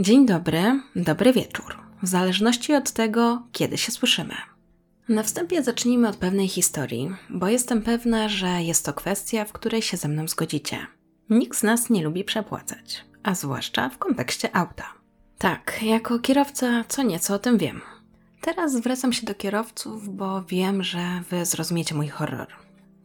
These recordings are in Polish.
Dzień dobry, dobry wieczór, w zależności od tego, kiedy się słyszymy. Na wstępie zacznijmy od pewnej historii, bo jestem pewna, że jest to kwestia, w której się ze mną zgodzicie. Nikt z nas nie lubi przepłacać, a zwłaszcza w kontekście auta. Tak, jako kierowca co nieco o tym wiem. Teraz zwracam się do kierowców, bo wiem, że wy zrozumiecie mój horror.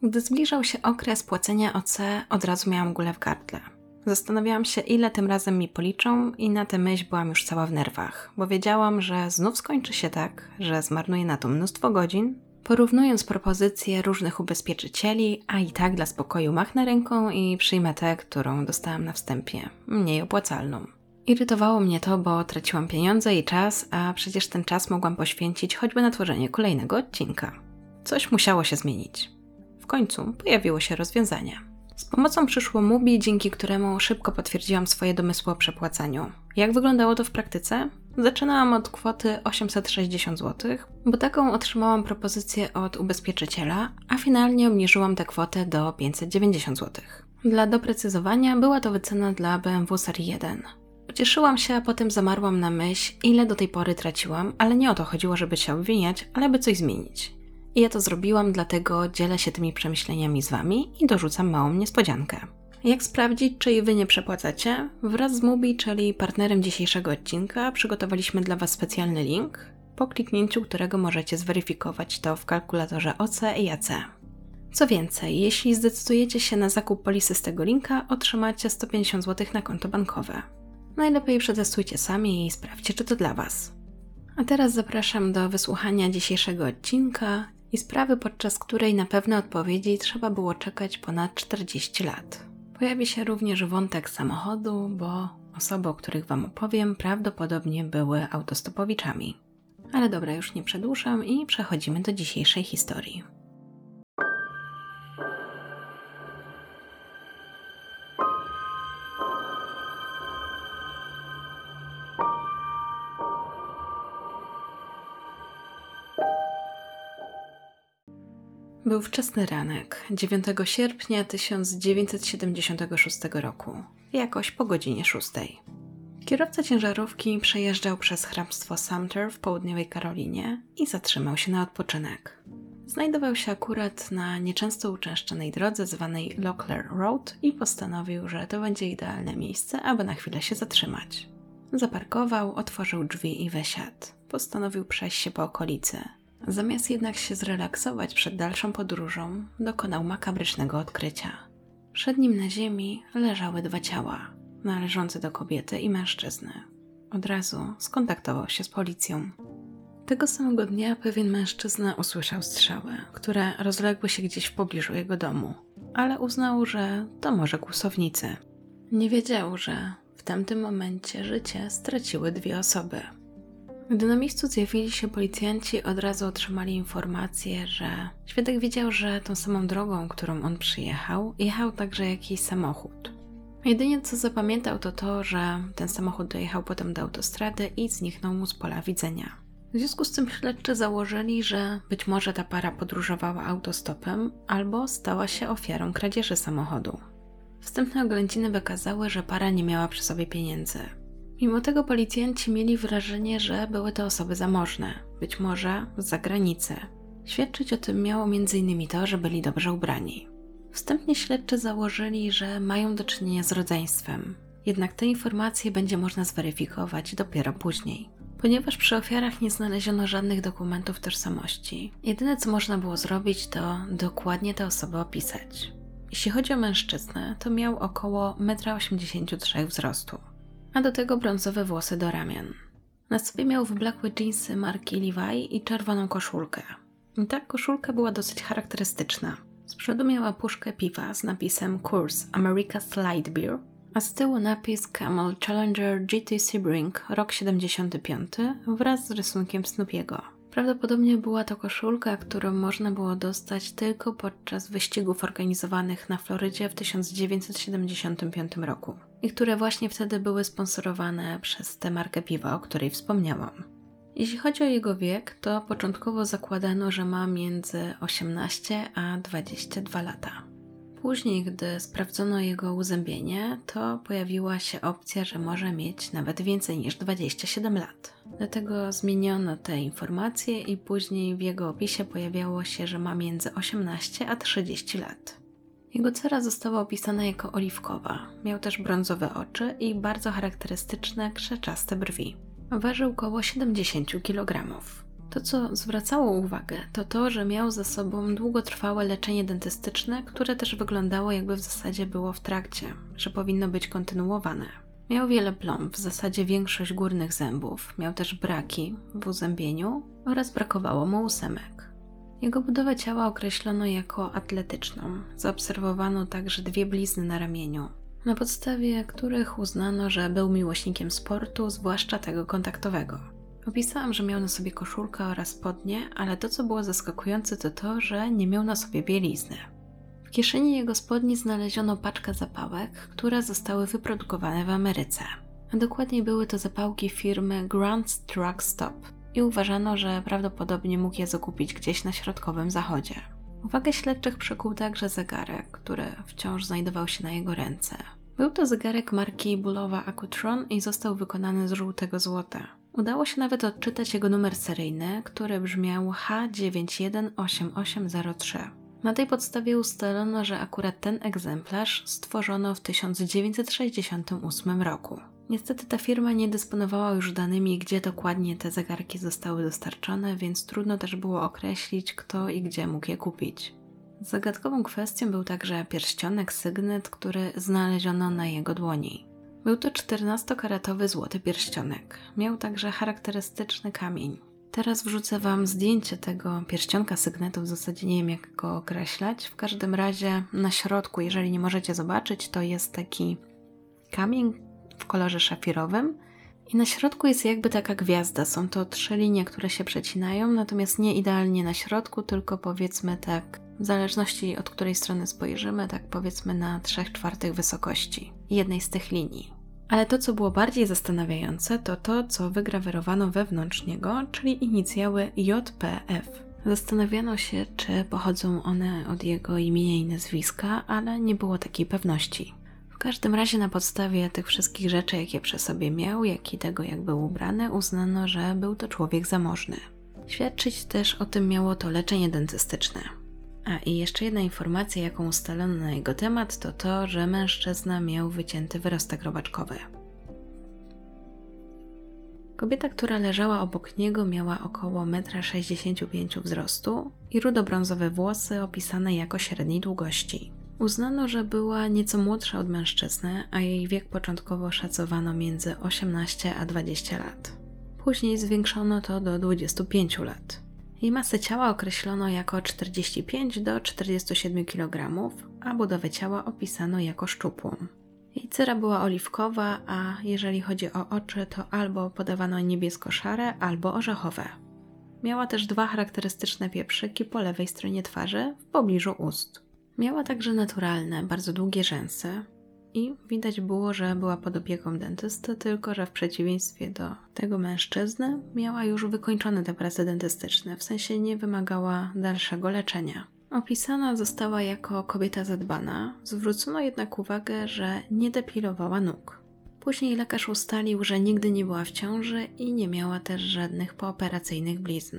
Gdy zbliżał się okres płacenia OC, od razu miałam gulę w gardle. Zastanawiałam się, ile tym razem mi policzą, i na tę myśl byłam już cała w nerwach, bo wiedziałam, że znów skończy się tak, że zmarnuję na to mnóstwo godzin, porównując propozycje różnych ubezpieczycieli, a i tak dla spokoju machnę ręką i przyjmę tę, którą dostałam na wstępie, mniej opłacalną. Irytowało mnie to, bo traciłam pieniądze i czas, a przecież ten czas mogłam poświęcić choćby na tworzenie kolejnego odcinka. Coś musiało się zmienić. W końcu pojawiło się rozwiązanie. Z pomocą przyszło Mubi, dzięki któremu szybko potwierdziłam swoje domysły o przepłacaniu. Jak wyglądało to w praktyce? Zaczynałam od kwoty 860 zł, bo taką otrzymałam propozycję od ubezpieczyciela, a finalnie obniżyłam tę kwotę do 590 zł. Dla doprecyzowania była to wycena dla BMW Serii 1. Ucieszyłam się, a potem zamarłam na myśl, ile do tej pory traciłam, ale nie o to chodziło, żeby się obwiniać, ale by coś zmienić. I ja to zrobiłam, dlatego dzielę się tymi przemyśleniami z Wami i dorzucam małą niespodziankę. Jak sprawdzić, czy i Wy nie przepłacacie? Wraz z Mubi, czyli partnerem dzisiejszego odcinka, przygotowaliśmy dla Was specjalny link, po kliknięciu którego możecie zweryfikować to w kalkulatorze OC i AC. Co więcej, jeśli zdecydujecie się na zakup polisy z tego linka, otrzymacie 150 zł na konto bankowe. Najlepiej przetestujcie sami i sprawdźcie, czy to dla Was. A teraz zapraszam do wysłuchania dzisiejszego odcinka i sprawy, podczas której na pewne odpowiedzi trzeba było czekać ponad 40 lat. Pojawi się również wątek samochodu, bo osoby, o których Wam opowiem, prawdopodobnie były autostopowiczami. Ale dobra, już nie przedłużam i przechodzimy do dzisiejszej historii. Był wczesny ranek, 9 sierpnia 1976 roku, jakoś po godzinie 6. Kierowca ciężarówki przejeżdżał przez hrabstwo Sumter w południowej Karolinie i zatrzymał się na odpoczynek. Znajdował się akurat na nieczęsto uczęszczanej drodze zwanej Locklear Road i postanowił, że to będzie idealne miejsce, aby na chwilę się zatrzymać. Zaparkował, otworzył drzwi i wysiadł. Postanowił przejść się po okolicy. Zamiast jednak się zrelaksować przed dalszą podróżą, dokonał makabrycznego odkrycia. Przed nim na ziemi leżały dwa ciała, należące do kobiety i mężczyzny. Od razu skontaktował się z policją. Tego samego dnia pewien mężczyzna usłyszał strzały, które rozległy się gdzieś w pobliżu jego domu, ale uznał, że to może kłusownicy. Nie wiedział, że w tamtym momencie życie straciły dwie osoby. Gdy na miejscu zjawili się policjanci, od razu otrzymali informację, że świadek wiedział, że tą samą drogą, którą on przyjechał, jechał także jakiś samochód. Jedynie co zapamiętał to to, że ten samochód dojechał potem do autostrady i zniknął mu z pola widzenia. W związku z tym śledczy założyli, że być może ta para podróżowała autostopem albo stała się ofiarą kradzieży samochodu. Wstępne oględziny wykazały, że para nie miała przy sobie pieniędzy. Mimo tego policjanci mieli wrażenie, że były to osoby zamożne, być może z zagranicy. Świadczyć o tym miało m.in. to, że byli dobrze ubrani. Wstępnie śledczy założyli, że mają do czynienia z rodzeństwem, jednak te informacje będzie można zweryfikować dopiero później. Ponieważ przy ofiarach nie znaleziono żadnych dokumentów tożsamości, jedyne co można było zrobić to dokładnie te osoby opisać. Jeśli chodzi o mężczyznę, to miał około 1,83 m wzrostu a do tego brązowe włosy do ramion. Na sobie miał wyblakłe dżinsy marki Levi i czerwoną koszulkę. I ta koszulka była dosyć charakterystyczna. Z przodu miała puszkę piwa z napisem Coors America's Light Beer, a z tyłu napis Camel Challenger GT Sebring rok 75 wraz z rysunkiem Snoopiego. Prawdopodobnie była to koszulka, którą można było dostać tylko podczas wyścigów organizowanych na Florydzie w 1975 roku i które właśnie wtedy były sponsorowane przez tę markę piwa, o której wspomniałam. Jeśli chodzi o jego wiek, to początkowo zakładano, że ma między 18 a 22 lata. Później, gdy sprawdzono jego uzębienie, to pojawiła się opcja, że może mieć nawet więcej niż 27 lat. Dlatego zmieniono te informacje i później w jego opisie pojawiało się, że ma między 18 a 30 lat. Jego cera została opisana jako oliwkowa. Miał też brązowe oczy i bardzo charakterystyczne krzeczaste brwi. Ważył około 70 kg. To, co zwracało uwagę, to to, że miał za sobą długotrwałe leczenie dentystyczne, które też wyglądało jakby w zasadzie było w trakcie, że powinno być kontynuowane. Miał wiele plomb, w zasadzie większość górnych zębów, miał też braki w uzębieniu oraz brakowało mu ósemek. Jego budowę ciała określono jako atletyczną. Zaobserwowano także dwie blizny na ramieniu, na podstawie których uznano, że był miłośnikiem sportu, zwłaszcza tego kontaktowego. Opisałam, że miał na sobie koszulkę oraz spodnie, ale to, co było zaskakujące, to to, że nie miał na sobie bielizny. W kieszeni jego spodni znaleziono paczkę zapałek, które zostały wyprodukowane w Ameryce. A dokładniej były to zapałki firmy Grant's Drug Stop i uważano, że prawdopodobnie mógł je zakupić gdzieś na środkowym zachodzie. Uwagę śledczych przykuł także zegarek, który wciąż znajdował się na jego ręce. Był to zegarek marki Bulowa Acutron i został wykonany z żółtego złota. Udało się nawet odczytać jego numer seryjny, który brzmiał H918803. Na tej podstawie ustalono, że akurat ten egzemplarz stworzono w 1968 roku. Niestety ta firma nie dysponowała już danymi, gdzie dokładnie te zegarki zostały dostarczone, więc trudno też było określić, kto i gdzie mógł je kupić. Zagadkową kwestią był także pierścionek sygnet, który znaleziono na jego dłoni. Był to 14-karatowy złoty pierścionek. Miał także charakterystyczny kamień. Teraz wrzucę Wam zdjęcie tego pierścionka sygnetu, w zasadzie nie wiem jak go określać. W każdym razie na środku, jeżeli nie możecie zobaczyć, to jest taki kamień w kolorze szafirowym i na środku jest jakby taka gwiazda. Są to trzy linie, które się przecinają, natomiast nie idealnie na środku, tylko powiedzmy tak, w zależności od której strony spojrzymy, tak powiedzmy na 3 czwartych wysokości jednej z tych linii. Ale to, co było bardziej zastanawiające, to to, co wygrawerowano wewnątrz niego, czyli inicjały JPF. Zastanawiano się, czy pochodzą one od jego imienia i nazwiska, ale nie było takiej pewności. W każdym razie na podstawie tych wszystkich rzeczy, jakie przy sobie miał, jak i tego, jak był ubrany, uznano, że był to człowiek zamożny. Świadczyć też o tym miało to leczenie dentystyczne. A i jeszcze jedna informacja, jaką ustalono na jego temat, to to, że mężczyzna miał wycięty wyrostek robaczkowy. Kobieta, która leżała obok niego, miała około 1,65 m wzrostu i rudobrązowe włosy opisane jako średniej długości. Uznano, że była nieco młodsza od mężczyzny, a jej wiek początkowo szacowano między 18 a 20 lat. Później zwiększono to do 25 lat. Jej masę ciała określono jako 45 do 47 kg, a budowę ciała opisano jako szczupłą. Jej cera była oliwkowa, a jeżeli chodzi o oczy, to albo podawano niebiesko-szare, albo orzechowe. Miała też dwa charakterystyczne pieprzyki po lewej stronie twarzy, w pobliżu ust. Miała także naturalne, bardzo długie rzęsy i widać było, że była pod opieką dentysty, tylko że w przeciwieństwie do tego mężczyzny miała już wykończone te prace dentystyczne, w sensie nie wymagała dalszego leczenia. Opisana została jako kobieta zadbana, zwrócono jednak uwagę, że nie depilowała nóg. Później lekarz ustalił, że nigdy nie była w ciąży i nie miała też żadnych pooperacyjnych blizn.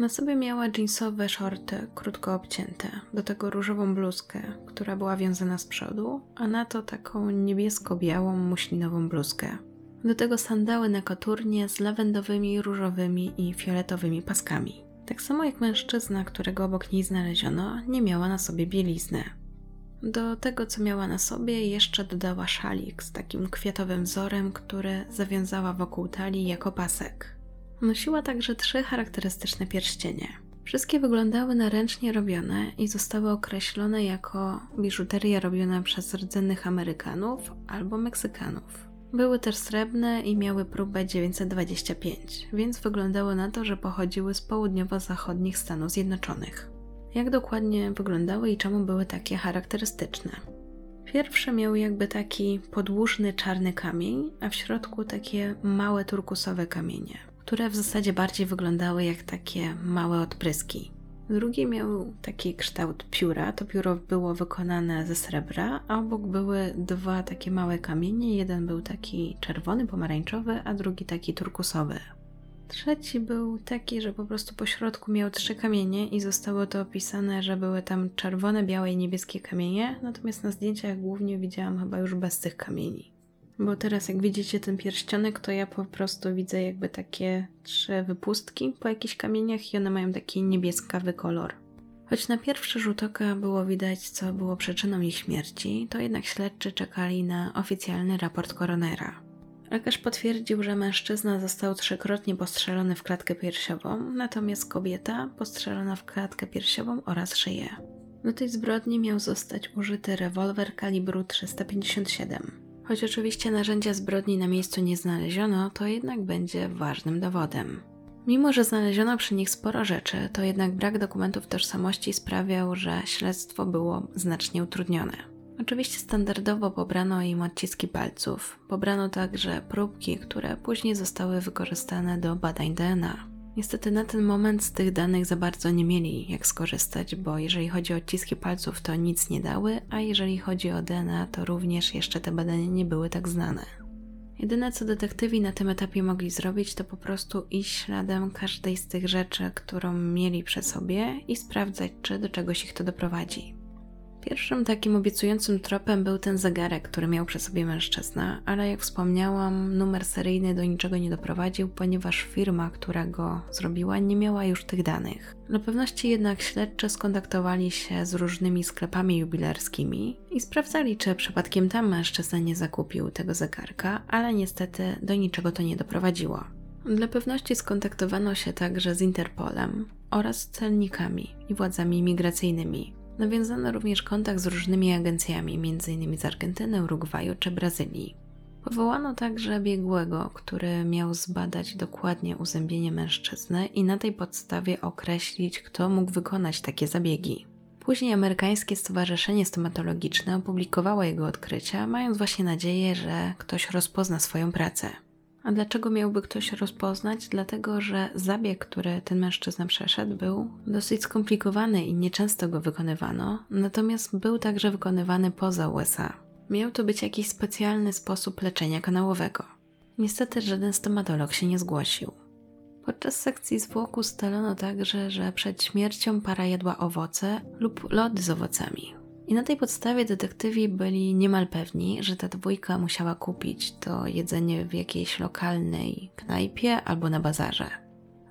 Na sobie miała jeansowe shorty, krótko obcięte, do tego różową bluzkę, która była wiązana z przodu, a na to taką niebiesko-białą muślinową bluzkę. Do tego sandały na koturnie z lawendowymi, różowymi i fioletowymi paskami. Tak samo jak mężczyzna, którego obok niej znaleziono, nie miała na sobie bielizny. Do tego, co miała na sobie, jeszcze dodała szalik z takim kwiatowym wzorem, który zawiązała wokół talii jako pasek. Nosiła także trzy charakterystyczne pierścienie. Wszystkie wyglądały na ręcznie robione i zostały określone jako biżuteria robiona przez rdzennych Amerykanów albo Meksykanów. Były też srebrne i miały próbę 925, więc wyglądało na to, że pochodziły z południowo-zachodnich Stanów Zjednoczonych. Jak dokładnie wyglądały i czemu były takie charakterystyczne? Pierwsze miały jakby taki podłużny czarny kamień, a w środku takie małe turkusowe kamienie które w zasadzie bardziej wyglądały jak takie małe odpryski. Drugi miał taki kształt pióra. To pióro było wykonane ze srebra, a obok były dwa takie małe kamienie. Jeden był taki czerwony, pomarańczowy, a drugi taki turkusowy. Trzeci był taki, że po prostu po środku miał trzy kamienie i zostało to opisane, że były tam czerwone, białe i niebieskie kamienie, natomiast na zdjęciach głównie widziałam chyba już bez tych kamieni. Bo teraz jak widzicie ten pierścionek, to ja po prostu widzę jakby takie trzy wypustki po jakichś kamieniach i one mają taki niebieskawy kolor. Choć na pierwszy rzut oka było widać, co było przyczyną ich śmierci, to jednak śledczy czekali na oficjalny raport koronera. Lekarz potwierdził, że mężczyzna został trzykrotnie postrzelony w klatkę piersiową, natomiast kobieta postrzelona w klatkę piersiową oraz szyję. Do tej zbrodni miał zostać użyty rewolwer kalibru 357. Choć oczywiście narzędzia zbrodni na miejscu nie znaleziono, to jednak będzie ważnym dowodem. Mimo, że znaleziono przy nich sporo rzeczy, to jednak brak dokumentów tożsamości sprawiał, że śledztwo było znacznie utrudnione. Oczywiście standardowo pobrano im odciski palców. Pobrano także próbki, które później zostały wykorzystane do badań DNA. Niestety na ten moment z tych danych za bardzo nie mieli jak skorzystać, bo jeżeli chodzi o odciski palców, to nic nie dały, a jeżeli chodzi o DNA, to również jeszcze te badania nie były tak znane. Jedyne co detektywi na tym etapie mogli zrobić, to po prostu iść śladem każdej z tych rzeczy, którą mieli przy sobie i sprawdzać, czy do czegoś ich to doprowadzi. Pierwszym takim obiecującym tropem był ten zegarek, który miał przy sobie mężczyzna, ale jak wspomniałam, numer seryjny do niczego nie doprowadził, ponieważ firma, która go zrobiła, nie miała już tych danych. Dla pewności jednak śledczy skontaktowali się z różnymi sklepami jubilerskimi i sprawdzali, czy przypadkiem tam mężczyzna nie zakupił tego zegarka, ale niestety do niczego to nie doprowadziło. Dla pewności skontaktowano się także z Interpolem oraz celnikami i władzami imigracyjnymi, Nawiązano również kontakt z różnymi agencjami, m.in. z Argentyny, Urugwaju czy Brazylii. Powołano także biegłego, który miał zbadać dokładnie uzębienie mężczyzny i na tej podstawie określić, kto mógł wykonać takie zabiegi. Później amerykańskie Stowarzyszenie Stomatologiczne opublikowało jego odkrycia, mając właśnie nadzieję, że ktoś rozpozna swoją pracę. A dlaczego miałby ktoś rozpoznać? Dlatego, że zabieg, który ten mężczyzna przeszedł, był dosyć skomplikowany i nieczęsto go wykonywano, natomiast był także wykonywany poza USA. Miał to być jakiś specjalny sposób leczenia kanałowego. Niestety żaden stomatolog się nie zgłosił. Podczas sekcji zwłok ustalono także, że przed śmiercią para jadła owoce lub lody z owocami. I na tej podstawie detektywi byli niemal pewni, że ta dwójka musiała kupić to jedzenie w jakiejś lokalnej knajpie albo na bazarze.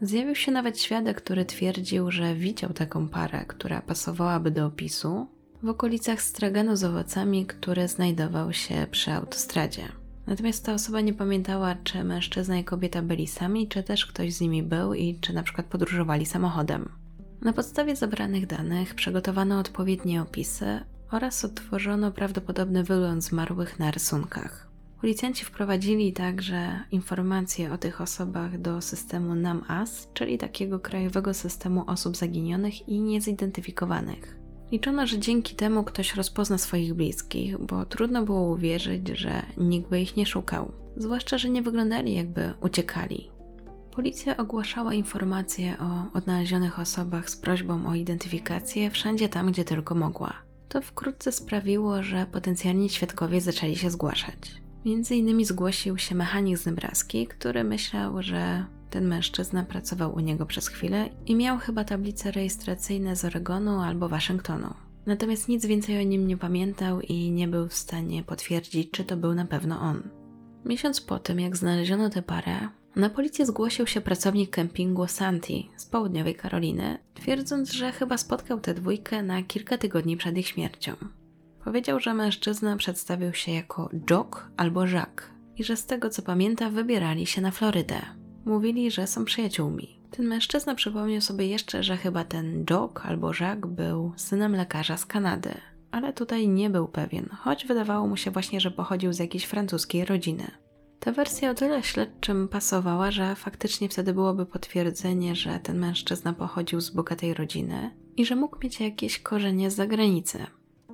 Zjawił się nawet świadek, który twierdził, że widział taką parę, która pasowałaby do opisu, w okolicach straganu z owocami, który znajdował się przy autostradzie. Natomiast ta osoba nie pamiętała, czy mężczyzna i kobieta byli sami, czy też ktoś z nimi był i czy na przykład podróżowali samochodem. Na podstawie zebranych danych przygotowano odpowiednie opisy oraz odtworzono prawdopodobny wygląd zmarłych na rysunkach. Policjanci wprowadzili także informacje o tych osobach do systemu NAMAS, czyli takiego krajowego systemu osób zaginionych i niezidentyfikowanych. Liczono, że dzięki temu ktoś rozpozna swoich bliskich, bo trudno było uwierzyć, że nikt by ich nie szukał. Zwłaszcza, że nie wyglądali jakby uciekali. Policja ogłaszała informacje o odnalezionych osobach z prośbą o identyfikację wszędzie tam, gdzie tylko mogła. To wkrótce sprawiło, że potencjalni świadkowie zaczęli się zgłaszać. Między innymi zgłosił się mechanik z Nebraski, który myślał, że ten mężczyzna pracował u niego przez chwilę i miał chyba tablice rejestracyjne z Oregonu albo Waszyngtonu. Natomiast nic więcej o nim nie pamiętał i nie był w stanie potwierdzić, czy to był na pewno on. Miesiąc po tym, jak znaleziono tę parę, na policję zgłosił się pracownik kempingu Santi z południowej Karoliny, twierdząc, że chyba spotkał tę dwójkę na kilka tygodni przed ich śmiercią. Powiedział, że mężczyzna przedstawił się jako Jock albo Jacques i że z tego co pamięta wybierali się na Florydę. Mówili, że są przyjaciółmi. Ten mężczyzna przypomniał sobie jeszcze, że chyba ten Jock albo Jacques był synem lekarza z Kanady, ale tutaj nie był pewien, choć wydawało mu się właśnie, że pochodził z jakiejś francuskiej rodziny. Ta wersja o tyle śledczym pasowała, że faktycznie wtedy byłoby potwierdzenie, że ten mężczyzna pochodził z bogatej rodziny i że mógł mieć jakieś korzenie z zagranicy.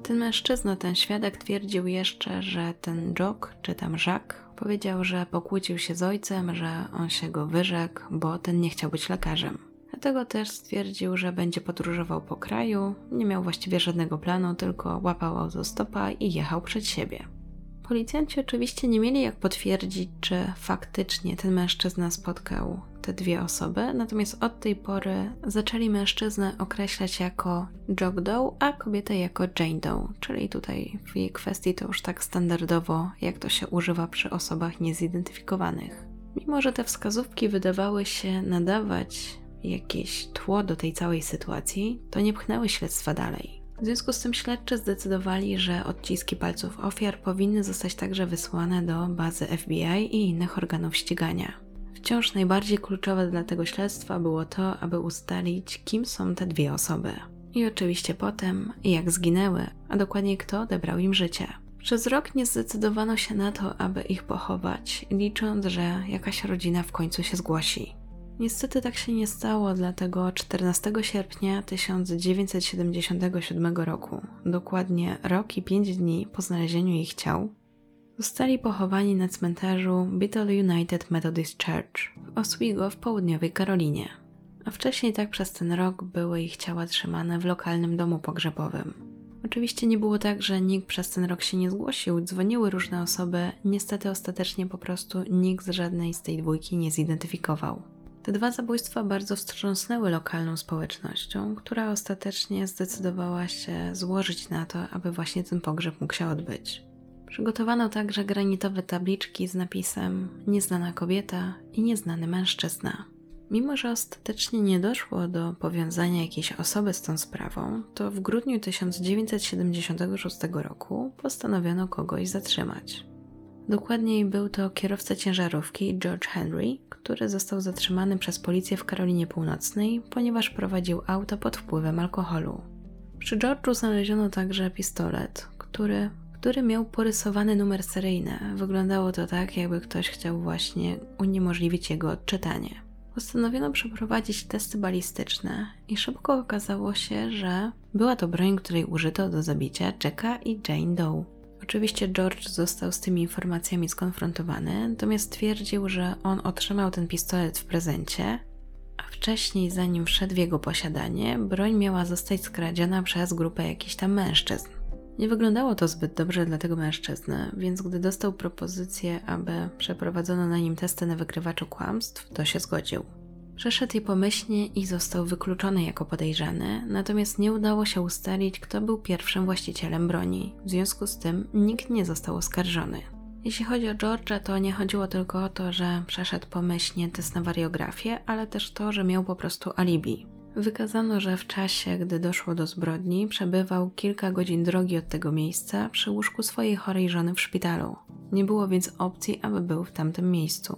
Ten mężczyzna, ten świadek twierdził jeszcze, że ten Jock, czy tam Jacques, powiedział, że pokłócił się z ojcem, że on się go wyrzekł, bo ten nie chciał być lekarzem. Dlatego też stwierdził, że będzie podróżował po kraju, nie miał właściwie żadnego planu, tylko łapał autostopa i jechał przed siebie. Policjanci oczywiście nie mieli jak potwierdzić, czy faktycznie ten mężczyzna spotkał te dwie osoby, natomiast od tej pory zaczęli mężczyznę określać jako Jock Doe, a kobietę jako Jane Doe, czyli tutaj w jej kwestii to już tak standardowo, jak to się używa przy osobach niezidentyfikowanych. Mimo, że te wskazówki wydawały się nadawać jakieś tło do tej całej sytuacji, to nie pchnęły śledztwa dalej. W związku z tym śledczy zdecydowali, że odciski palców ofiar powinny zostać także wysłane do bazy FBI i innych organów ścigania. Wciąż najbardziej kluczowe dla tego śledztwa było to, aby ustalić, kim są te dwie osoby. I oczywiście potem, jak zginęły, a dokładniej kto odebrał im życie. Przez rok nie zdecydowano się na to, aby ich pochować, licząc, że jakaś rodzina w końcu się zgłosi. Niestety tak się nie stało, dlatego 14 sierpnia 1977 roku, dokładnie rok i pięć dni po znalezieniu ich ciał, zostali pochowani na cmentarzu Bethel United Methodist Church w Oswego w południowej Karolinie. A wcześniej tak przez ten rok były ich ciała trzymane w lokalnym domu pogrzebowym. Oczywiście nie było tak, że nikt przez ten rok się nie zgłosił, dzwoniły różne osoby, niestety ostatecznie po prostu nikt z żadnej z tej dwójki nie zidentyfikował. Te dwa zabójstwa bardzo wstrząsnęły lokalną społecznością, która ostatecznie zdecydowała się złożyć na to, aby właśnie ten pogrzeb mógł się odbyć. Przygotowano także granitowe tabliczki z napisem Nieznana kobieta i nieznany mężczyzna. Mimo, że ostatecznie nie doszło do powiązania jakiejś osoby z tą sprawą, to w grudniu 1976 roku postanowiono kogoś zatrzymać. Dokładniej był to kierowca ciężarówki George Henry, który został zatrzymany przez policję w Karolinie Północnej, ponieważ prowadził auto pod wpływem alkoholu. Przy George'u znaleziono także pistolet, który, który miał porysowany numer seryjny. Wyglądało to tak, jakby ktoś chciał właśnie uniemożliwić jego odczytanie. Postanowiono przeprowadzić testy balistyczne i szybko okazało się, że była to broń, której użyto do zabicia Jacka i Jane Doe. Oczywiście George został z tymi informacjami skonfrontowany, natomiast twierdził, że on otrzymał ten pistolet w prezencie, a wcześniej, zanim wszedł w jego posiadanie, broń miała zostać skradziona przez grupę jakichś tam mężczyzn. Nie wyglądało to zbyt dobrze dla tego mężczyzny, więc gdy dostał propozycję, aby przeprowadzono na nim testy na wykrywaczu kłamstw, to się zgodził. Przeszedł je pomyślnie i został wykluczony jako podejrzany, natomiast nie udało się ustalić, kto był pierwszym właścicielem broni. W związku z tym nikt nie został oskarżony. Jeśli chodzi o George'a, to nie chodziło tylko o to, że przeszedł pomyślnie test na wariografię, ale też to, że miał po prostu alibi. Wykazano, że w czasie, gdy doszło do zbrodni, przebywał kilka godzin drogi od tego miejsca przy łóżku swojej chorej żony w szpitalu. Nie było więc opcji, aby był w tamtym miejscu.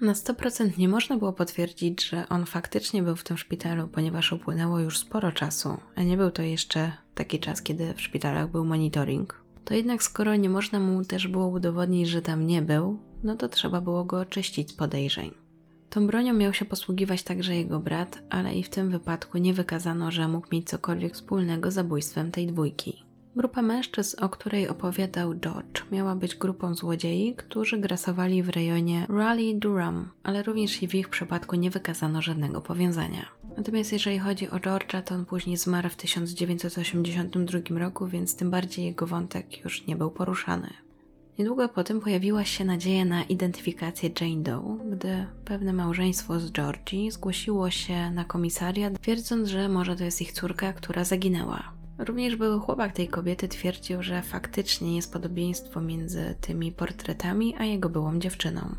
Na 100% nie można było potwierdzić, że on faktycznie był w tym szpitalu, ponieważ upłynęło już sporo czasu, a nie był to jeszcze taki czas, kiedy w szpitalach był monitoring. To jednak skoro nie można mu też było udowodnić, że tam nie był, no to trzeba było go oczyścić z podejrzeń. Tą bronią miał się posługiwać także jego brat, ale i w tym wypadku nie wykazano, że mógł mieć cokolwiek wspólnego z zabójstwem tej dwójki. Grupa mężczyzn, o której opowiadał George, miała być grupą złodziei, którzy grasowali w rejonie Raleigh Durham, ale również i w ich przypadku nie wykazano żadnego powiązania. Natomiast jeżeli chodzi o George'a, to on później zmarł w 1982 roku, więc tym bardziej jego wątek już nie był poruszany. Niedługo potem pojawiła się nadzieja na identyfikację Jane Doe, gdy pewne małżeństwo z Georgie zgłosiło się na komisariat, twierdząc, że może to jest ich córka, która zaginęła. Również były chłopak tej kobiety twierdził, że faktycznie jest podobieństwo między tymi portretami a jego byłą dziewczyną.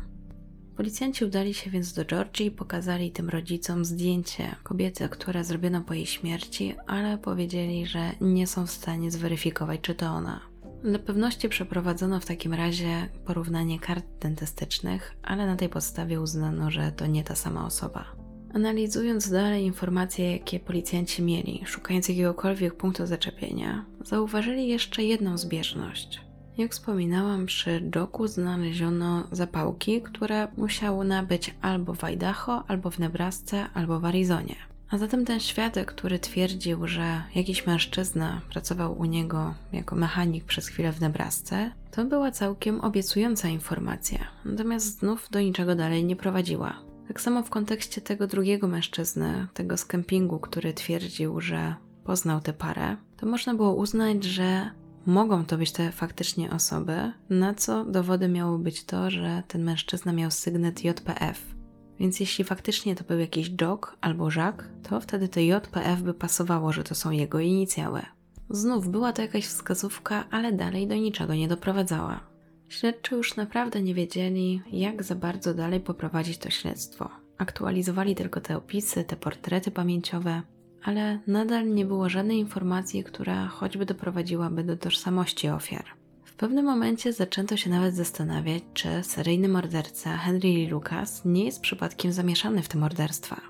Policjanci udali się więc do Georgii i pokazali tym rodzicom zdjęcie kobiety, które zrobiono po jej śmierci, ale powiedzieli, że nie są w stanie zweryfikować, czy to ona. Dla pewności przeprowadzono w takim razie porównanie kart dentystycznych, ale na tej podstawie uznano, że to nie ta sama osoba. Analizując dalej informacje, jakie policjanci mieli, szukając jakiegokolwiek punktu zaczepienia, zauważyli jeszcze jedną zbieżność. Jak wspominałam, przy Joku znaleziono zapałki, które musiały nabyć albo w Idaho, albo w Nebrasce, albo w Arizonie. A zatem ten świadek, który twierdził, że jakiś mężczyzna pracował u niego jako mechanik przez chwilę w Nebrasce, to była całkiem obiecująca informacja, natomiast znów do niczego dalej nie prowadziła. Tak samo w kontekście tego drugiego mężczyzny, tego z kempingu, który twierdził, że poznał tę parę, to można było uznać, że mogą to być te faktycznie osoby, na co dowody miało być to, że ten mężczyzna miał sygnet JPF. Więc jeśli faktycznie to był jakiś Jok albo Jacques, to wtedy to JPF by pasowało, że to są jego inicjały. Znów była to jakaś wskazówka, ale dalej do niczego nie doprowadzała. Śledczy już naprawdę nie wiedzieli, jak za bardzo dalej poprowadzić to śledztwo. Aktualizowali tylko te opisy, te portrety pamięciowe, ale nadal nie było żadnej informacji, która choćby doprowadziłaby do tożsamości ofiar. W pewnym momencie zaczęto się nawet zastanawiać, czy seryjny morderca Henry Lee Lucas nie jest przypadkiem zamieszany w te morderstwa.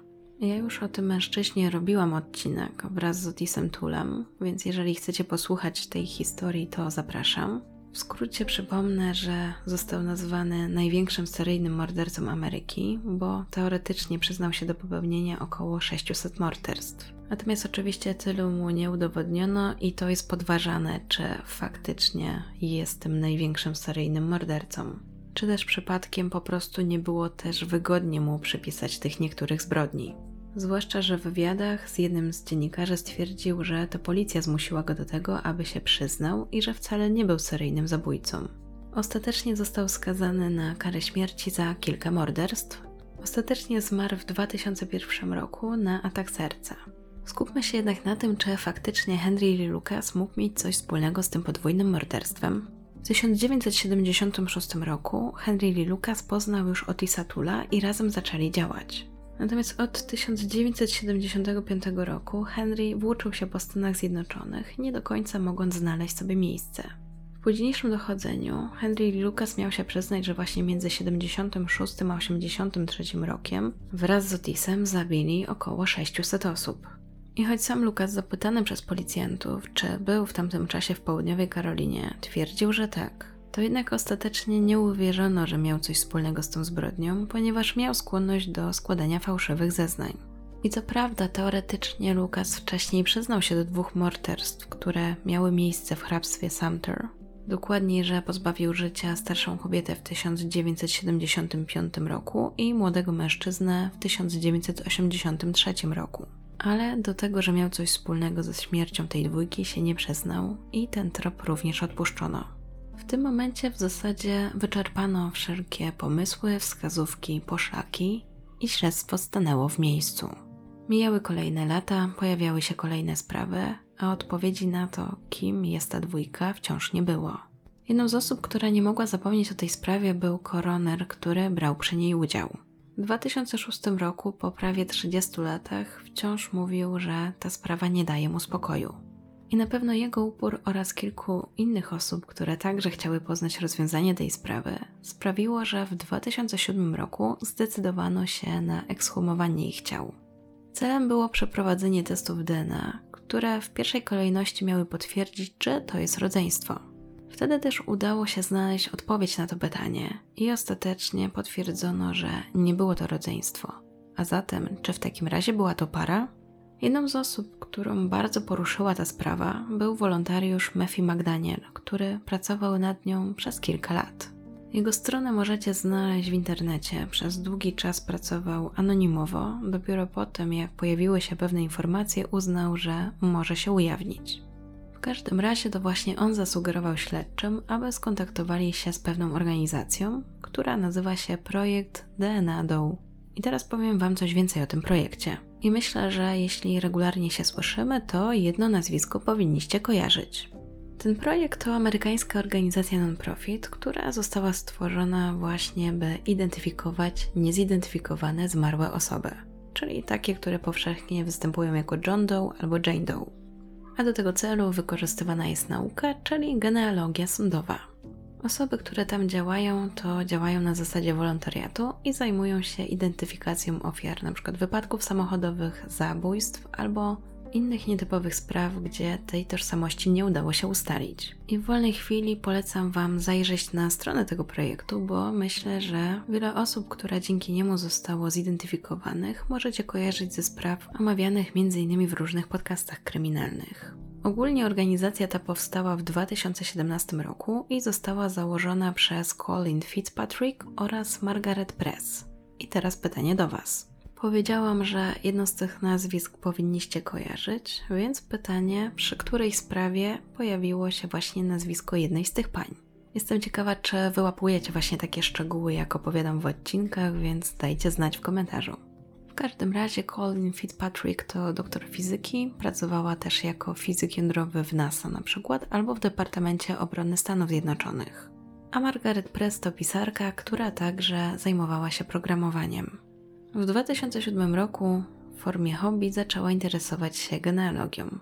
Ja już o tym mężczyźnie robiłam odcinek wraz z Otisem Tulem, więc jeżeli chcecie posłuchać tej historii, to zapraszam. W skrócie przypomnę, że został nazwany największym seryjnym mordercą Ameryki, bo teoretycznie przyznał się do popełnienia około 600 morderstw. Natomiast oczywiście tylu mu nie udowodniono i to jest podważane, czy faktycznie jest tym największym seryjnym mordercą. Czy też przypadkiem po prostu nie było też wygodnie mu przypisać tych niektórych zbrodni. Zwłaszcza, że w wywiadach z jednym z dziennikarzy stwierdził, że to policja zmusiła go do tego, aby się przyznał i że wcale nie był seryjnym zabójcą. Ostatecznie został skazany na karę śmierci za kilka morderstw. Ostatecznie zmarł w 2001 roku na atak serca. Skupmy się jednak na tym, czy faktycznie Henry Lee Lucas mógł mieć coś wspólnego z tym podwójnym morderstwem. W 1976 roku Henry Lee Lucas poznał już Otisa Tula i razem zaczęli działać. Natomiast od 1975 roku Henry włóczył się po Stanach Zjednoczonych, nie do końca mogąc znaleźć sobie miejsce. W późniejszym dochodzeniu Henry Lucas miał się przyznać, że właśnie między 76 a 83 rokiem wraz z Otisem zabili około 600 osób. I choć sam Lucas zapytany przez policjantów, czy był w tamtym czasie w południowej Karolinie, twierdził, że tak, to jednak ostatecznie nie uwierzono, że miał coś wspólnego z tą zbrodnią, ponieważ miał skłonność do składania fałszywych zeznań. I co prawda, teoretycznie Lucas wcześniej przyznał się do dwóch morderstw, które miały miejsce w hrabstwie Sumter. Dokładniej, że pozbawił życia starszą kobietę w 1975 roku i młodego mężczyznę w 1983 roku. Ale do tego, że miał coś wspólnego ze śmiercią tej dwójki się nie przyznał i ten trop również odpuszczono. W tym momencie w zasadzie wyczerpano wszelkie pomysły, wskazówki, poszlaki i śledztwo stanęło w miejscu. Mijały kolejne lata, pojawiały się kolejne sprawy, a odpowiedzi na to, kim jest ta dwójka, wciąż nie było. Jedną z osób, która nie mogła zapomnieć o tej sprawie, był koroner, który brał przy niej udział. W 2006 roku, po prawie 30 latach, wciąż mówił, że ta sprawa nie daje mu spokoju. I na pewno jego upór oraz kilku innych osób, które także chciały poznać rozwiązanie tej sprawy, sprawiło, że w 2007 roku zdecydowano się na ekshumowanie ich ciał. Celem było przeprowadzenie testów DNA, które w pierwszej kolejności miały potwierdzić, czy to jest rodzeństwo. Wtedy też udało się znaleźć odpowiedź na to pytanie i ostatecznie potwierdzono, że nie było to rodzeństwo. A zatem, czy w takim razie była to para? Jedną z osób, którą bardzo poruszyła ta sprawa, był wolontariusz Mefi McDaniel, który pracował nad nią przez kilka lat. Jego stronę możecie znaleźć w internecie. Przez długi czas pracował anonimowo, dopiero potem, jak pojawiły się pewne informacje, uznał, że może się ujawnić. W każdym razie to właśnie on zasugerował śledczym, aby skontaktowali się z pewną organizacją, która nazywa się Projekt DNA Doe. I teraz powiem Wam coś więcej o tym projekcie. I myślę, że jeśli regularnie się słyszymy, to jedno nazwisko powinniście kojarzyć. Ten projekt to amerykańska organizacja non-profit, która została stworzona właśnie, by identyfikować niezidentyfikowane zmarłe osoby, czyli takie, które powszechnie występują jako John Doe albo Jane Doe. A do tego celu wykorzystywana jest nauka, czyli genealogia sądowa. Osoby, które tam działają, to działają na zasadzie wolontariatu i zajmują się identyfikacją ofiar, np. wypadków samochodowych, zabójstw albo innych nietypowych spraw, gdzie tej tożsamości nie udało się ustalić. I w wolnej chwili polecam Wam zajrzeć na stronę tego projektu, bo myślę, że wiele osób, które dzięki niemu zostało zidentyfikowanych, możecie kojarzyć ze spraw omawianych m.in. w różnych podcastach kryminalnych. Ogólnie organizacja ta powstała w 2017 roku i została założona przez Colin Fitzpatrick oraz Margaret Press. I teraz pytanie do Was. Powiedziałam, że jedno z tych nazwisk powinniście kojarzyć, więc pytanie, przy której sprawie pojawiło się właśnie nazwisko jednej z tych pań. Jestem ciekawa, czy wyłapujecie właśnie takie szczegóły, jak opowiadam w odcinkach, więc dajcie znać w komentarzu. W każdym razie Colin Fitzpatrick to doktor fizyki, pracowała też jako fizyk jądrowy w NASA na przykład, albo w Departamencie Obrony Stanów Zjednoczonych. A Margaret Press to pisarka, która także zajmowała się programowaniem. W 2007 roku w formie hobby zaczęła interesować się genealogią.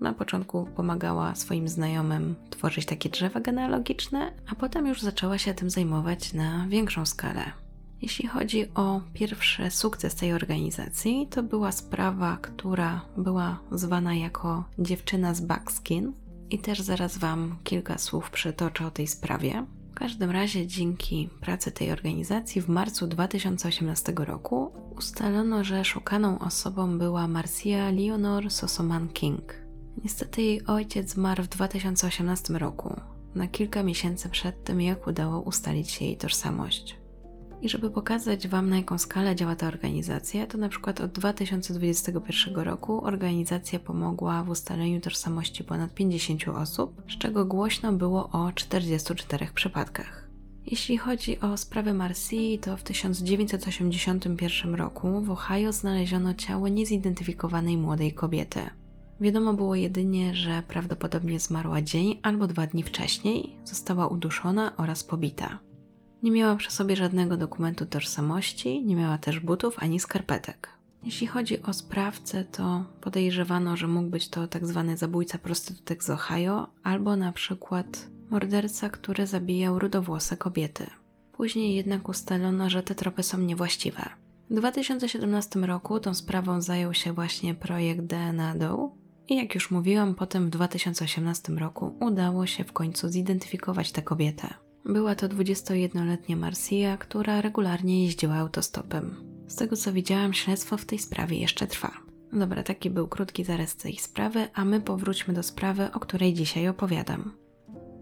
Na początku pomagała swoim znajomym tworzyć takie drzewa genealogiczne, a potem już zaczęła się tym zajmować na większą skalę. Jeśli chodzi o pierwszy sukces tej organizacji, to była sprawa, która była zwana jako dziewczyna z Buckskin. I też zaraz Wam kilka słów przytoczę o tej sprawie. W każdym razie dzięki pracy tej organizacji w marcu 2018 roku ustalono, że szukaną osobą była Marcia Leonor Sosoman King. Niestety jej ojciec zmarł w 2018 roku, na kilka miesięcy przed tym, jak udało ustalić jej tożsamość. I żeby pokazać Wam, na jaką skalę działa ta organizacja, to na przykład od 2021 roku organizacja pomogła w ustaleniu tożsamości ponad 50 osób, z czego głośno było o 44 przypadkach. Jeśli chodzi o sprawę Marcy, to w 1981 roku w Ohio znaleziono ciało niezidentyfikowanej młodej kobiety. Wiadomo było jedynie, że prawdopodobnie zmarła dzień albo dwa dni wcześniej, została uduszona oraz pobita. Nie miała przy sobie żadnego dokumentu tożsamości, nie miała też butów ani skarpetek. Jeśli chodzi o sprawcę, to podejrzewano, że mógł być to tak zwany zabójca prostytutek z Ohio, albo na przykład morderca, który zabijał rudowłose kobiety. Później jednak ustalono, że te tropy są niewłaściwe. W 2017 roku tą sprawą zajął się właśnie projekt DNA Doe i jak już mówiłam, potem w 2018 roku udało się w końcu zidentyfikować tę kobietę. Była to 21-letnia Marcia, która regularnie jeździła autostopem. Z tego co widziałam, śledztwo w tej sprawie jeszcze trwa. Dobra, taki był krótki zarys tej sprawy, a my powróćmy do sprawy, o której dzisiaj opowiadam.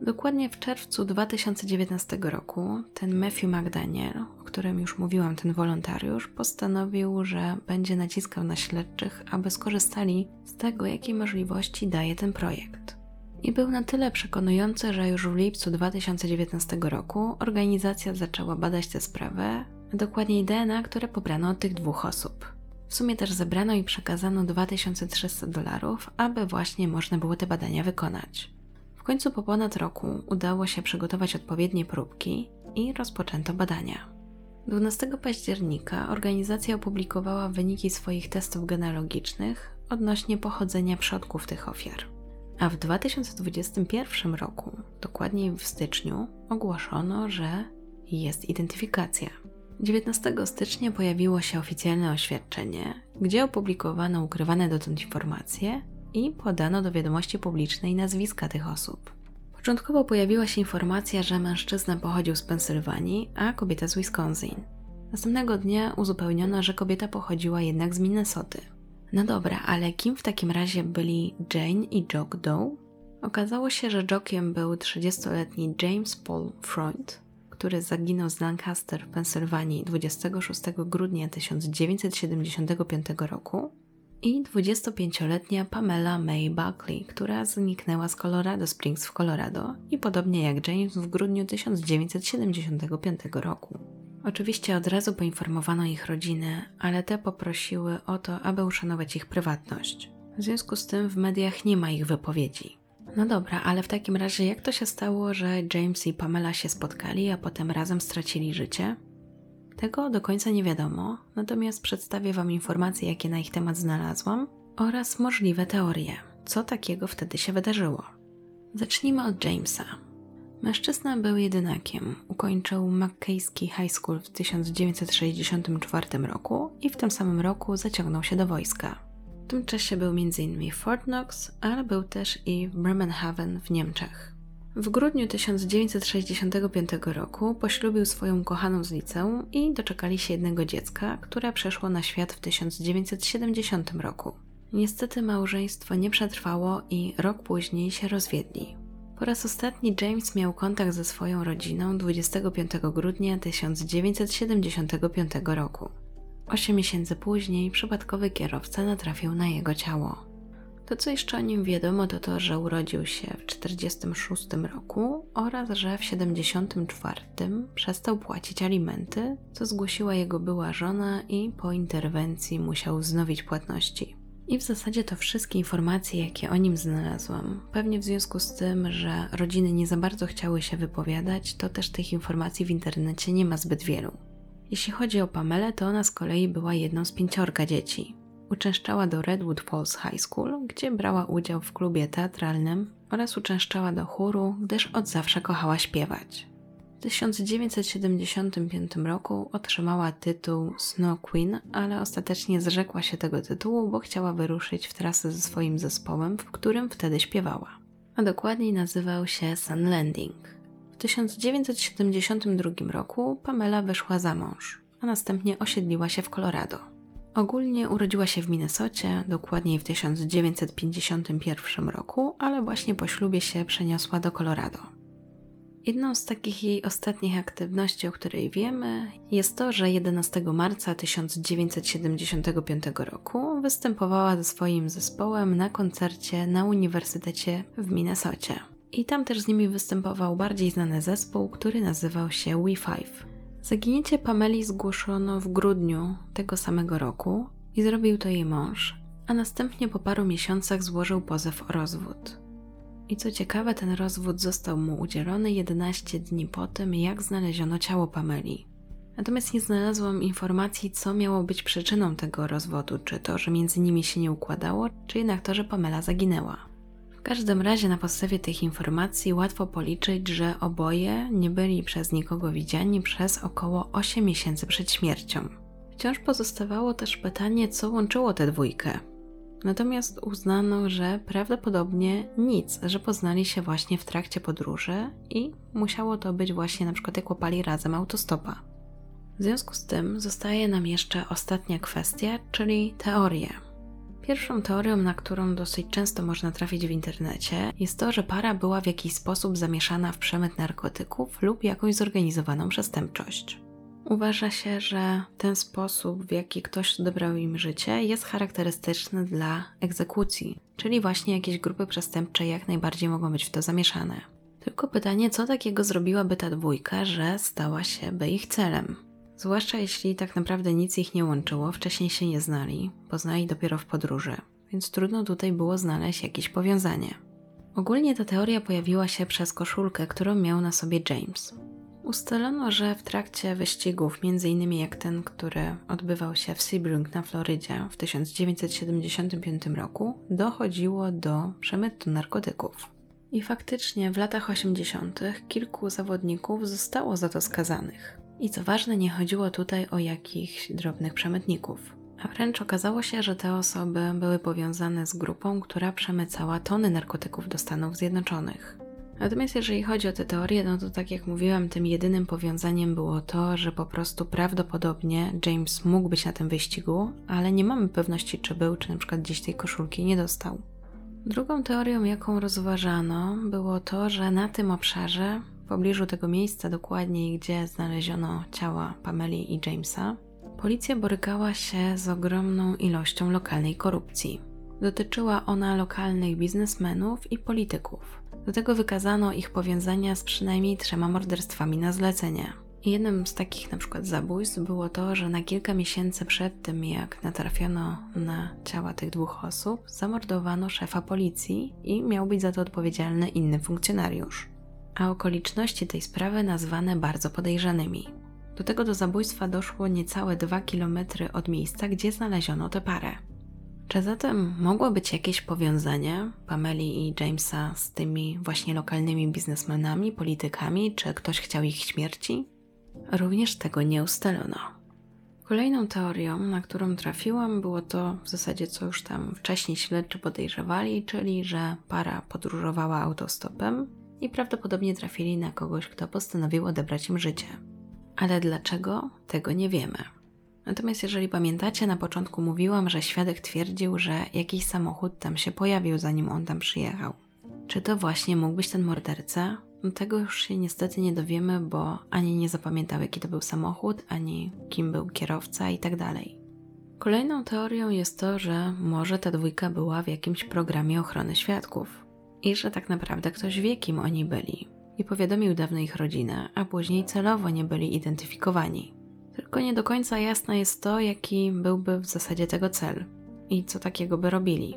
Dokładnie w czerwcu 2019 roku ten Matthew McDaniel, o którym już mówiłam, ten wolontariusz, postanowił, że będzie naciskał na śledczych, aby skorzystali z tego, jakie możliwości daje ten projekt. I był na tyle przekonujący, że już w lipcu 2019 roku organizacja zaczęła badać tę sprawę, a dokładniej DNA, które pobrano od tych dwóch osób. W sumie też zebrano i przekazano 2300 dolarów, aby właśnie można było te badania wykonać. W końcu po ponad roku udało się przygotować odpowiednie próbki i rozpoczęto badania. 12 października organizacja opublikowała wyniki swoich testów genealogicznych odnośnie pochodzenia przodków tych ofiar. A w 2021 roku, dokładniej w styczniu, ogłoszono, że jest identyfikacja. 19 stycznia pojawiło się oficjalne oświadczenie, gdzie opublikowano ukrywane dotąd informacje i podano do wiadomości publicznej nazwiska tych osób. Początkowo pojawiła się informacja, że mężczyzna pochodził z Pensylwanii, a kobieta z Wisconsin. Następnego dnia uzupełniono, że kobieta pochodziła jednak z Minnesoty. No dobra, ale kim w takim razie byli Jane i Jock Doe? Okazało się, że Jockiem był 30-letni James Paul Freund, który zaginął z Lancaster w Pensylwanii 26 grudnia 1975 roku, i 25-letnia Pamela May Buckley, która zniknęła z Colorado Springs w Colorado i podobnie jak James w grudniu 1975 roku. Oczywiście od razu poinformowano ich rodziny, ale te poprosiły o to, aby uszanować ich prywatność. W związku z tym w mediach nie ma ich wypowiedzi. No dobra, ale w takim razie jak to się stało, że James i Pamela się spotkali, a potem razem stracili życie? Tego do końca nie wiadomo, natomiast przedstawię Wam informacje, jakie na ich temat znalazłam oraz możliwe teorie, co takiego wtedy się wydarzyło. Zacznijmy od Jamesa. Mężczyzna był jedynakiem. Ukończył McKayski High School w 1964 roku i w tym samym roku zaciągnął się do wojska. W tym czasie był m.in. w Fort Knox, ale był też i w Bremenhaven w Niemczech. W grudniu 1965 roku poślubił swoją kochaną z liceum i doczekali się jednego dziecka, które przeszło na świat w 1970 roku. Niestety małżeństwo nie przetrwało i rok później się rozwiedli. Po raz ostatni James miał kontakt ze swoją rodziną 25 grudnia 1975 roku. Osiem miesięcy później przypadkowy kierowca natrafił na jego ciało. To, co jeszcze o nim wiadomo, to to, że urodził się w 1946 roku oraz że w 1974 przestał płacić alimenty, co zgłosiła jego była żona i po interwencji musiał wznowić płatności. I w zasadzie to wszystkie informacje, jakie o nim znalazłam. Pewnie w związku z tym, że rodziny nie za bardzo chciały się wypowiadać, to też tych informacji w internecie nie ma zbyt wielu. Jeśli chodzi o Pamelę, to ona z kolei była jedną z pięciorka dzieci. Uczęszczała do Redwood Falls High School, gdzie brała udział w klubie teatralnym oraz uczęszczała do chóru, gdyż od zawsze kochała śpiewać. W 1975 roku otrzymała tytuł Snow Queen, ale ostatecznie zrzekła się tego tytułu, bo chciała wyruszyć w trasę ze swoim zespołem, w którym wtedy śpiewała. A dokładniej nazywał się Sun Landing. W 1972 roku Pamela wyszła za mąż, a następnie osiedliła się w Colorado. Ogólnie urodziła się w Minnesocie, dokładniej w 1951 roku, ale właśnie po ślubie się przeniosła do Colorado. Jedną z takich jej ostatnich aktywności, o której wiemy, jest to, że 11 marca 1975 roku występowała ze swoim zespołem na koncercie na Uniwersytecie w Minnesocie. I tam też z nimi występował bardziej znany zespół, który nazywał się We5. Zaginięcie Pameli zgłoszono w grudniu tego samego roku i zrobił to jej mąż, a następnie po paru miesiącach złożył pozew o rozwód. I co ciekawe, ten rozwód został mu udzielony 11 dni po tym, jak znaleziono ciało Pameli. Natomiast nie znalazłam informacji, co miało być przyczyną tego rozwodu, czy to, że między nimi się nie układało, czy jednak to, że Pamela zaginęła. W każdym razie na podstawie tych informacji łatwo policzyć, że oboje nie byli przez nikogo widziani przez około 8 miesięcy przed śmiercią. Wciąż pozostawało też pytanie, co łączyło tę dwójkę. Natomiast uznano, że prawdopodobnie nic, że poznali się właśnie w trakcie podróży i musiało to być właśnie na przykład jak łapali razem autostopa. W związku z tym zostaje nam jeszcze ostatnia kwestia, czyli teorie. Pierwszą teorią, na którą dosyć często można trafić w internecie, jest to, że para była w jakiś sposób zamieszana w przemyt narkotyków lub jakąś zorganizowaną przestępczość. Uważa się, że ten sposób, w jaki ktoś odebrał im życie, jest charakterystyczny dla egzekucji, czyli właśnie jakieś grupy przestępcze jak najbardziej mogą być w to zamieszane. Tylko pytanie, co takiego zrobiłaby ta dwójka, że stała się by ich celem? Zwłaszcza jeśli tak naprawdę nic ich nie łączyło, wcześniej się nie znali, poznali dopiero w podróży, więc trudno tutaj było znaleźć jakieś powiązanie. Ogólnie ta teoria pojawiła się przez koszulkę, którą miał na sobie James. Ustalono, że w trakcie wyścigów, m.in. jak ten, który odbywał się w Sebring na Florydzie w 1975 roku, dochodziło do przemytu narkotyków. I faktycznie w latach 80. kilku zawodników zostało za to skazanych. I co ważne, nie chodziło tutaj o jakichś drobnych przemytników. A wręcz okazało się, że te osoby były powiązane z grupą, która przemycała tony narkotyków do Stanów Zjednoczonych. Natomiast jeżeli chodzi o te teorie, no to tak jak mówiłam, tym jedynym powiązaniem było to, że po prostu prawdopodobnie James mógł być na tym wyścigu, ale nie mamy pewności, czy był, czy na przykład gdzieś tej koszulki nie dostał. Drugą teorią, jaką rozważano, było to, że na tym obszarze, w pobliżu tego miejsca dokładniej, gdzie znaleziono ciała Pameli i Jamesa, policja borykała się z ogromną ilością lokalnej korupcji. Dotyczyła ona lokalnych biznesmenów i polityków. Do tego wykazano ich powiązania z przynajmniej trzema morderstwami na zlecenie. Jednym z takich na przykład zabójstw było to, że na kilka miesięcy przed tym, jak natrafiono na ciała tych dwóch osób, zamordowano szefa policji i miał być za to odpowiedzialny inny funkcjonariusz. A okoliczności tej sprawy nazwane bardzo podejrzanymi. Do tego do zabójstwa doszło niecałe dwa kilometry od miejsca, gdzie znaleziono tę parę. Czy zatem mogło być jakieś powiązanie Pameli i Jamesa z tymi właśnie lokalnymi biznesmenami, politykami, czy ktoś chciał ich śmierci? Również tego nie ustalono. Kolejną teorią, na którą trafiłam, było to w zasadzie, co już tam wcześniej śledczy podejrzewali, czyli że para podróżowała autostopem i prawdopodobnie trafili na kogoś, kto postanowił odebrać im życie. Ale dlaczego? Tego nie wiemy. Natomiast jeżeli pamiętacie, na początku mówiłam, że świadek twierdził, że jakiś samochód tam się pojawił, zanim on tam przyjechał. Czy to właśnie mógł być ten morderca? No tego już się niestety nie dowiemy, bo ani nie zapamiętał, jaki to był samochód, ani kim był kierowca i tak. Kolejną teorią jest to, że może ta dwójka była w jakimś programie ochrony świadków i że tak naprawdę ktoś wie, kim oni byli i powiadomił dawno ich rodzinę, a później celowo nie byli identyfikowani. Tylko nie do końca jasne jest to, jaki byłby w zasadzie tego cel i co takiego by robili.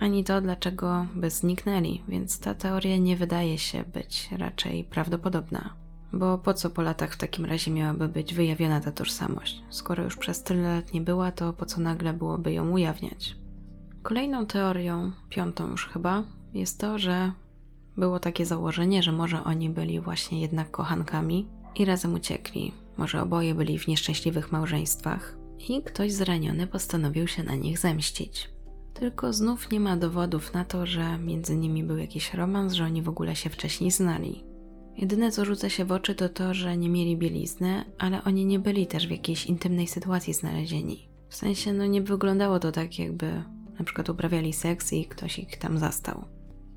Ani to, dlaczego by zniknęli, więc ta teoria nie wydaje się być raczej prawdopodobna. Bo po co po latach w takim razie miałaby być wyjawiona ta tożsamość? Skoro już przez tyle lat nie była, to po co nagle byłoby ją ujawniać? Kolejną teorią, piątą już chyba, jest to, że było takie założenie, że może oni byli właśnie jednak kochankami i razem uciekli. Może oboje byli w nieszczęśliwych małżeństwach i ktoś zraniony postanowił się na nich zemścić. Tylko znów nie ma dowodów na to, że między nimi był jakiś romans, że oni w ogóle się wcześniej znali. Jedyne co rzuca się w oczy to to, że nie mieli bielizny, ale oni nie byli też w jakiejś intymnej sytuacji znalezieni. W sensie, no nie wyglądało to tak, jakby na przykład uprawiali seks i ktoś ich tam zastał.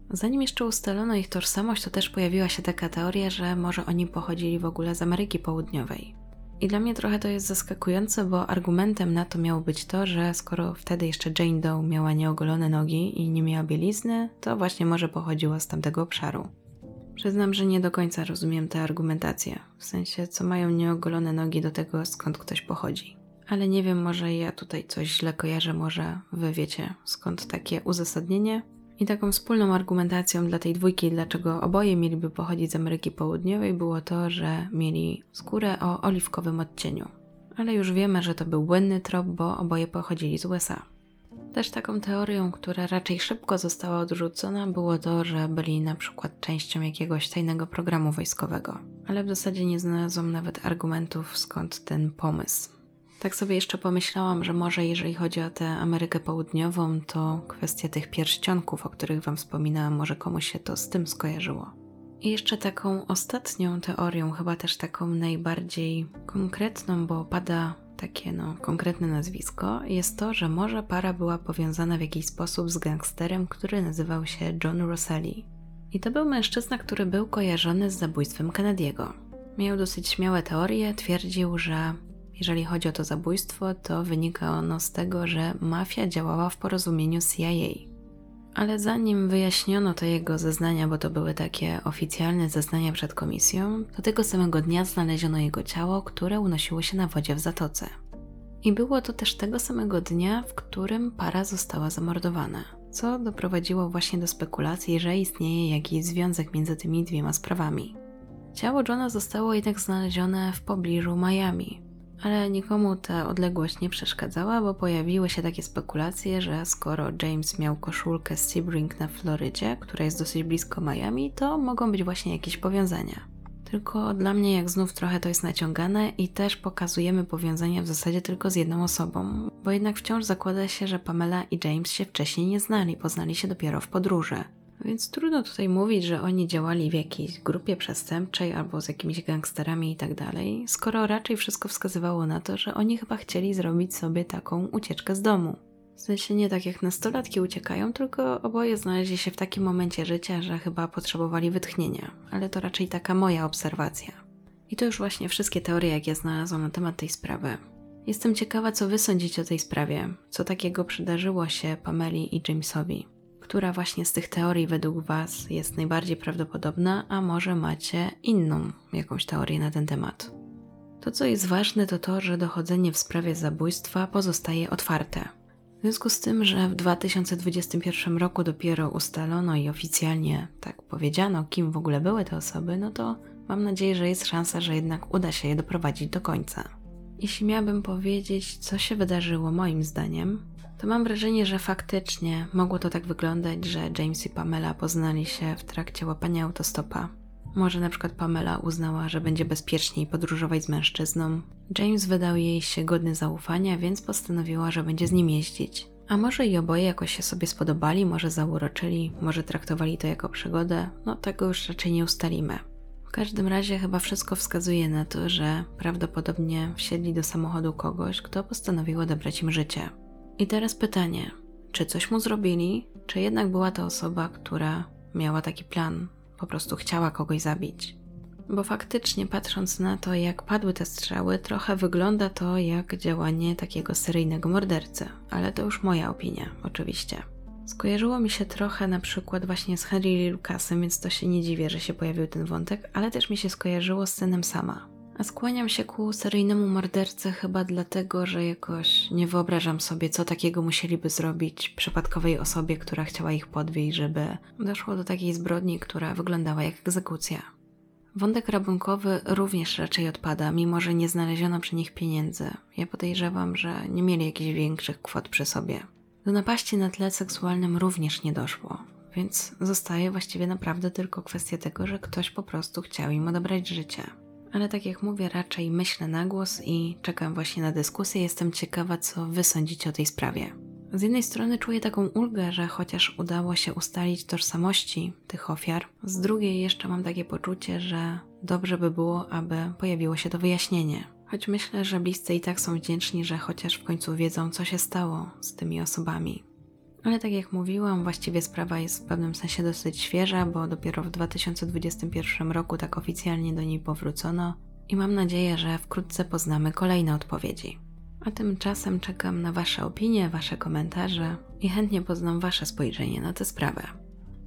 Zanim jeszcze ustalono ich tożsamość, to też pojawiła się taka teoria, że może oni pochodzili w ogóle z Ameryki Południowej. I dla mnie trochę to jest zaskakujące, bo argumentem na to miało być to, że skoro wtedy jeszcze Jane Doe miała nieogolone nogi i nie miała bielizny, to właśnie może pochodziła z tamtego obszaru. Przyznam, że nie do końca rozumiem tę argumentację, w sensie co mają nieogolone nogi do tego, skąd ktoś pochodzi. Ale nie wiem, może ja tutaj coś źle kojarzę, może wy wiecie skąd takie uzasadnienie, i taką wspólną argumentacją dla tej dwójki, dlaczego oboje mieliby pochodzić z Ameryki Południowej, było to, że mieli skórę o oliwkowym odcieniu. Ale już wiemy, że to był błędny trop, bo oboje pochodzili z USA. Też taką teorią, która raczej szybko została odrzucona, było to, że byli na przykład częścią jakiegoś tajnego programu wojskowego. Ale w zasadzie nie znalazłam nawet argumentów, skąd ten pomysł. Tak sobie jeszcze pomyślałam, że może jeżeli chodzi o tę Amerykę Południową, to kwestia tych pierścionków, o których Wam wspominałam, może komuś się to z tym skojarzyło. I jeszcze taką ostatnią teorią, chyba też taką najbardziej konkretną, bo pada takie no, konkretne nazwisko, jest to, że może para była powiązana w jakiś sposób z gangsterem, który nazywał się John Rosselli. I to był mężczyzna, który był kojarzony z zabójstwem Kennedy'ego. Miał dosyć śmiałe teorie, twierdził, że jeżeli chodzi o to zabójstwo, to wynika ono z tego, że mafia działała w porozumieniu z CIA. Ale zanim wyjaśniono te jego zeznania, bo to były takie oficjalne zeznania przed komisją, to tego samego dnia znaleziono jego ciało, które unosiło się na wodzie w zatoce. I było to też tego samego dnia, w którym para została zamordowana, co doprowadziło właśnie do spekulacji, że istnieje jakiś związek między tymi dwiema sprawami. Ciało Johna zostało jednak znalezione w pobliżu Miami, ale nikomu ta odległość nie przeszkadzała, bo pojawiły się takie spekulacje, że skoro James miał koszulkę z Sebring na Florydzie, która jest dosyć blisko Miami, to mogą być właśnie jakieś powiązania. Tylko dla mnie jak znów trochę to jest naciągane i też pokazujemy powiązania w zasadzie tylko z jedną osobą, bo jednak wciąż zakłada się, że Pamela i James się wcześniej nie znali, poznali się dopiero w podróży. Więc trudno tutaj mówić, że oni działali w jakiejś grupie przestępczej albo z jakimiś gangsterami i tak dalej, skoro raczej wszystko wskazywało na to, że oni chyba chcieli zrobić sobie taką ucieczkę z domu. W sensie nie tak jak nastolatki uciekają, tylko oboje znaleźli się w takim momencie życia, że chyba potrzebowali wytchnienia, ale to raczej taka moja obserwacja. I to już właśnie wszystkie teorie, jakie znalazłam na temat tej sprawy. Jestem ciekawa, co wy sądzicie o tej sprawie, co takiego przydarzyło się Pameli i Jamesowi która właśnie z tych teorii według Was jest najbardziej prawdopodobna, a może macie inną jakąś teorię na ten temat. To, co jest ważne, to to, że dochodzenie w sprawie zabójstwa pozostaje otwarte. W związku z tym, że w 2021 roku dopiero ustalono i oficjalnie tak powiedziano, kim w ogóle były te osoby, no to mam nadzieję, że jest szansa, że jednak uda się je doprowadzić do końca. Jeśli miałabym powiedzieć, co się wydarzyło moim zdaniem, to mam wrażenie, że faktycznie mogło to tak wyglądać, że James i Pamela poznali się w trakcie łapania autostopa. Może na przykład Pamela uznała, że będzie bezpieczniej podróżować z mężczyzną. James wydał jej się godny zaufania, więc postanowiła, że będzie z nim jeździć. A może i oboje jakoś się sobie spodobali, może zauroczyli, może traktowali to jako przygodę, no tego już raczej nie ustalimy. W każdym razie chyba wszystko wskazuje na to, że prawdopodobnie wsiedli do samochodu kogoś, kto postanowił odebrać im życie. I teraz pytanie, czy coś mu zrobili, czy jednak była to osoba, która miała taki plan, po prostu chciała kogoś zabić. Bo faktycznie, patrząc na to, jak padły te strzały, trochę wygląda to jak działanie takiego seryjnego mordercy, ale to już moja opinia, oczywiście. Skojarzyło mi się trochę na przykład właśnie z Henry Lucasem, więc to się nie dziwię, że się pojawił ten wątek, ale też mi się skojarzyło z synem sama. A skłaniam się ku seryjnemu mordercy chyba dlatego, że jakoś nie wyobrażam sobie, co takiego musieliby zrobić przypadkowej osobie, która chciała ich podwieźć, żeby doszło do takiej zbrodni, która wyglądała jak egzekucja. Wątek rabunkowy również raczej odpada, mimo że nie znaleziono przy nich pieniędzy. Ja podejrzewam, że nie mieli jakichś większych kwot przy sobie. Do napaści na tle seksualnym również nie doszło, więc zostaje właściwie naprawdę tylko kwestia tego, że ktoś po prostu chciał im odebrać życie. Ale tak jak mówię, raczej myślę na głos i czekam właśnie na dyskusję. Jestem ciekawa, co wy sądzicie o tej sprawie. Z jednej strony czuję taką ulgę, że chociaż udało się ustalić tożsamości tych ofiar, z drugiej jeszcze mam takie poczucie, że dobrze by było, aby pojawiło się to wyjaśnienie. Choć myślę, że bliscy i tak są wdzięczni, że chociaż w końcu wiedzą, co się stało z tymi osobami. Ale tak jak mówiłam, właściwie sprawa jest w pewnym sensie dosyć świeża, bo dopiero w 2021 roku tak oficjalnie do niej powrócono i mam nadzieję, że wkrótce poznamy kolejne odpowiedzi. A tymczasem czekam na Wasze opinie, Wasze komentarze i chętnie poznam Wasze spojrzenie na tę sprawę.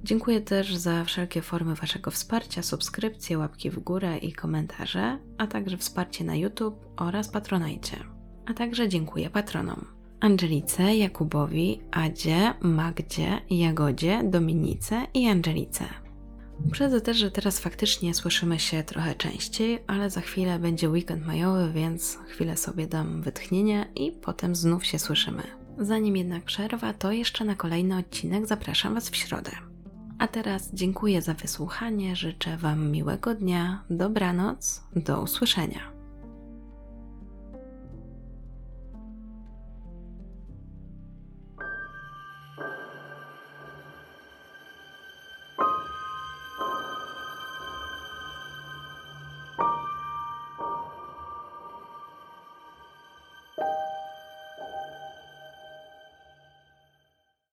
Dziękuję też za wszelkie formy Waszego wsparcia, subskrypcje, łapki w górę i komentarze, a także wsparcie na YouTube oraz Patronajcie. A także dziękuję patronom. Angelice, Jakubowi, Adzie, Magdzie, Jagodzie, Dominice i Angelice. Uprzedzę też, że teraz faktycznie słyszymy się trochę częściej, ale za chwilę będzie weekend majowy, więc chwilę sobie dam wytchnienia i potem znów się słyszymy. Zanim jednak przerwa, to jeszcze na kolejny odcinek zapraszam Was w środę. A teraz dziękuję za wysłuchanie, życzę Wam miłego dnia, dobranoc, do usłyszenia.